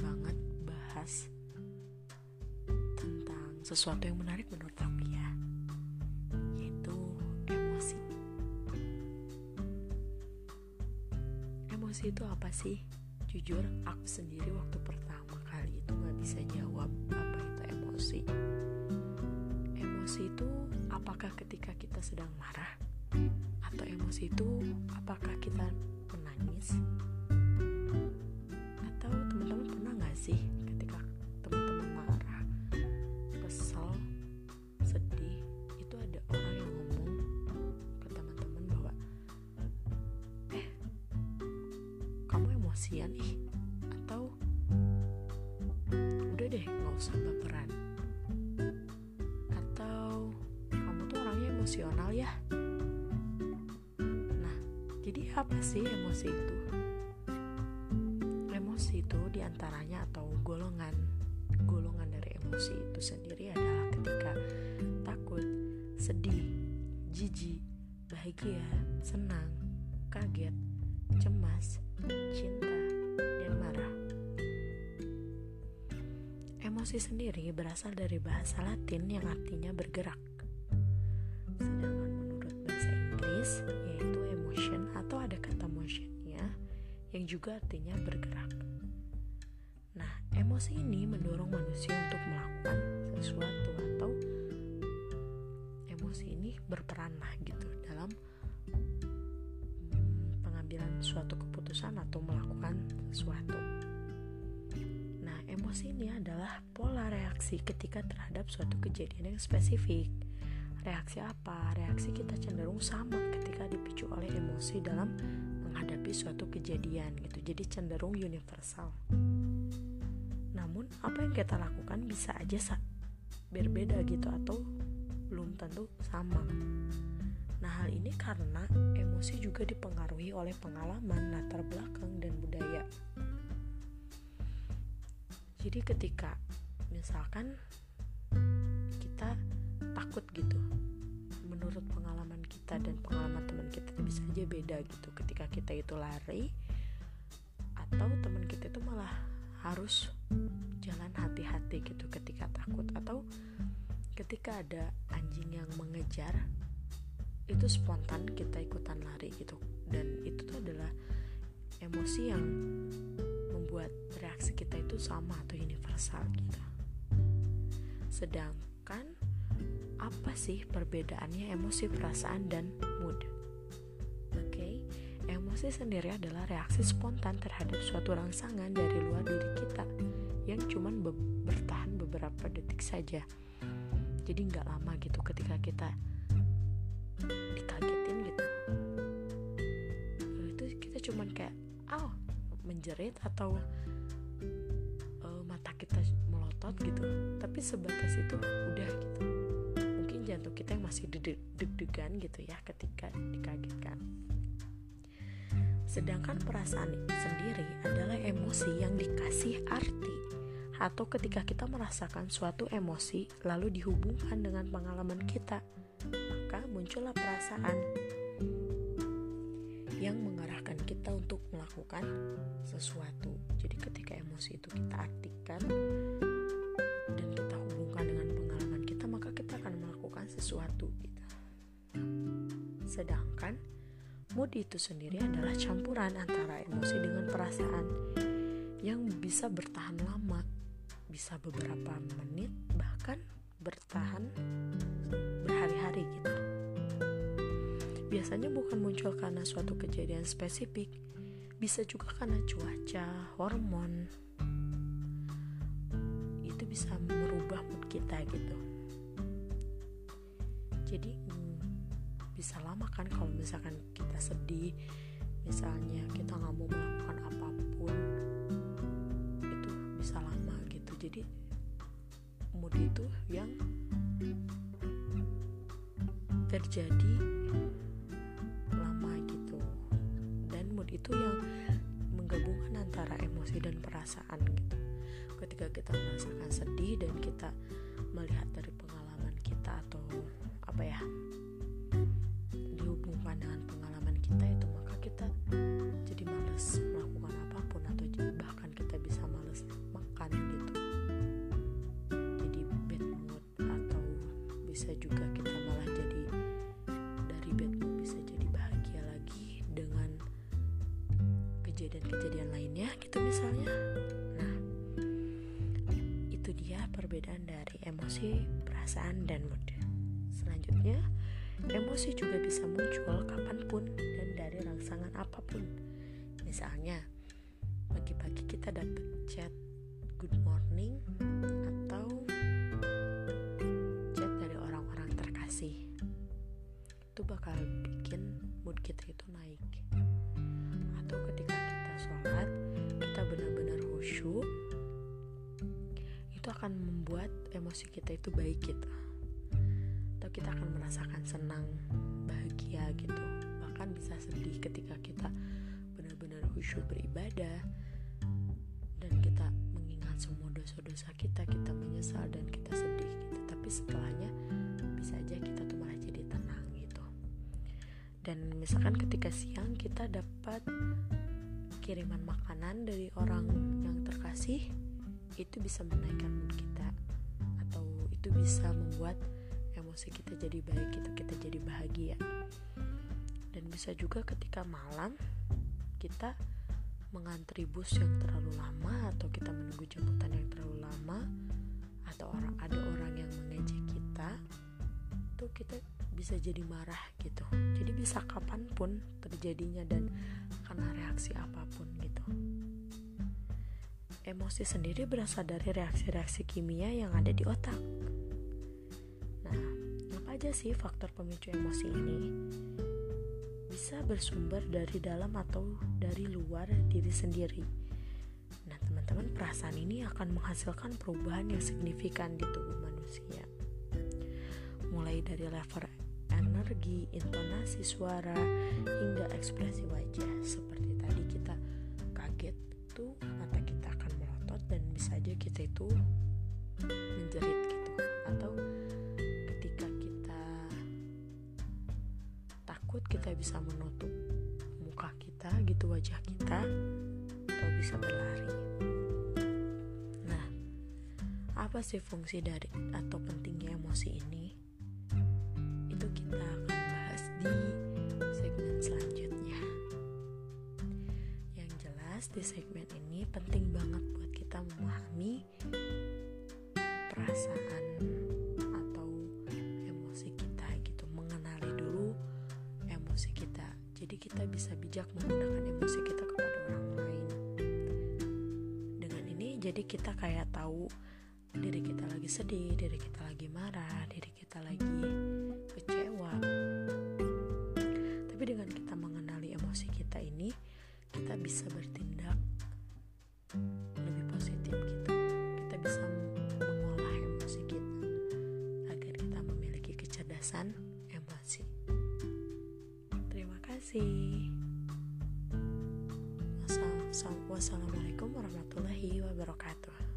banget bahas tentang sesuatu yang menarik menurut aku ya, yaitu emosi. Emosi itu apa sih? Jujur, aku sendiri waktu pertama kali itu gak bisa jawab apa itu emosi. Emosi itu apakah ketika kita sedang marah? Atau emosi itu apakah kita menangis? Sih ketika teman-teman marah kesel sedih itu ada orang yang ngomong ke teman-teman bahwa eh kamu emosian ih atau udah deh nggak usah baperan. Atau kamu tuh orangnya emosional ya. Nah jadi apa sih emosi itu itu di antaranya atau golongan golongan dari emosi itu sendiri adalah ketika takut, sedih, jijik, bahagia, senang, kaget, cemas, cinta, dan marah. Emosi sendiri berasal dari bahasa Latin yang artinya bergerak. Sedangkan menurut bahasa Inggris yaitu emotion atau ada kata motionnya yang juga artinya bergerak. Emosi ini mendorong manusia untuk melakukan sesuatu atau emosi ini berperan lah gitu dalam hmm, pengambilan suatu keputusan atau melakukan sesuatu. Nah, emosi ini adalah pola reaksi ketika terhadap suatu kejadian yang spesifik. Reaksi apa? Reaksi kita cenderung sama ketika dipicu oleh emosi dalam menghadapi suatu kejadian gitu. Jadi cenderung universal. Apa yang kita lakukan bisa aja berbeda gitu atau belum tentu sama. Nah hal ini karena emosi juga dipengaruhi oleh pengalaman, latar belakang, dan budaya. Jadi ketika misalkan kita takut gitu, menurut pengalaman kita dan pengalaman teman kita itu bisa aja beda gitu. Ketika kita itu lari, atau teman kita itu malah harus jalan hati-hati gitu ketika takut atau ketika ada anjing yang mengejar itu spontan kita ikutan lari gitu. Dan itu tuh adalah emosi yang membuat reaksi kita itu sama atau universal gitu. Sedangkan apa sih perbedaannya emosi perasaan dan mood? Emosi sendiri adalah reaksi spontan terhadap suatu rangsangan dari luar diri kita yang cuman be bertahan beberapa detik saja. Jadi nggak lama gitu ketika kita dikagetin gitu. Itu kita cuman kayak, oh menjerit atau uh, mata kita melotot gitu. Tapi sebatas itu udah gitu. Mungkin jantung kita yang masih deg-degan gitu ya ketika dikagetkan. Sedangkan perasaan sendiri adalah emosi yang dikasih arti atau ketika kita merasakan suatu emosi lalu dihubungkan dengan pengalaman kita, maka muncullah perasaan yang mengarahkan kita untuk melakukan sesuatu. Jadi ketika emosi itu kita artikan dan kita hubungkan dengan pengalaman kita, maka kita akan melakukan sesuatu gitu. Sedangkan Mood itu sendiri adalah campuran antara emosi dengan perasaan yang bisa bertahan lama, bisa beberapa menit, bahkan bertahan berhari-hari gitu. Biasanya bukan muncul karena suatu kejadian spesifik, bisa juga karena cuaca, hormon. Itu bisa merubah mood kita gitu. Jadi bisa lama kan kalau misalkan kita sedih misalnya kita nggak mau melakukan apa pun itu bisa lama gitu. Jadi mood itu yang terjadi lama gitu. Dan mood itu yang menggabungkan antara emosi dan perasaan gitu. Ketika kita merasakan sedih dan kita melihat dari pengalaman kejadian-kejadian lainnya gitu misalnya. Nah itu dia perbedaan dari emosi perasaan dan mood selanjutnya emosi juga bisa muncul kapan pun dan dari rangsangan apa pun. Misalnya pagi-pagi kita dapat chat good morning atau chat dari orang-orang terkasih. Itu bakal bikin mood kita itu naik. Atau ketika itu akan membuat emosi kita itu baik gitu. Atau kita akan merasakan senang bahagia gitu. Bahkan bisa sedih ketika kita benar-benar khusyuk beribadah. Dan kita mengingat semua dosa-dosa kita kita menyesal dan kita sedih gitu. Tapi setelahnya bisa aja kita tuh malah jadi tenang gitu. Dan misalkan ketika siang kita dapat kiriman makanan dari orang yang terkasih itu bisa menaikkan mood kita atau itu bisa membuat emosi kita jadi baik gitu kita jadi bahagia. Dan bisa juga ketika malam kita mengantri bus yang terlalu lama atau kita menunggu jemputan yang terlalu lama atau orang ada orang yang mengejek kita tuh kita bisa jadi marah gitu. Jadi bisa kapan pun terjadinya dan karena reaksi apa pun gitu emosi sendiri berasal dari reaksi-reaksi kimia yang ada di otak nah apa aja sih faktor pemicu emosi ini bisa bersumber dari dalam atau dari luar diri sendiri. Nah, teman-teman, perasaan ini akan menghasilkan perubahan yang signifikan di tubuh manusia. Mulai dari level energi, intonasi suara, hingga ekspresi wajah. Seperti tadi kita kita bisa menutup muka kita gitu wajah kita atau bisa berlari. Nah apa sih fungsi dari atau pentingnya emosi ini? Itu kita akan bahas di segmen selanjutnya. Yang jelas di segmen ini penting banget buat kita memahami perasaan kita bisa bijak menggunakan emosi kita kepada orang lain. Dengan ini jadi kita kayak tahu diri kita lagi sedih, diri kita lagi marah, diri kita lagi kecewa. Tapi dengan kita mengenali emosi kita ini, kita bisa bertindak lebih positif gitu. Kita bisa mengolah emosi kita agar kita memiliki kecerdasan kasih. Wassalamualaikum warahmatullahi wabarakatuh.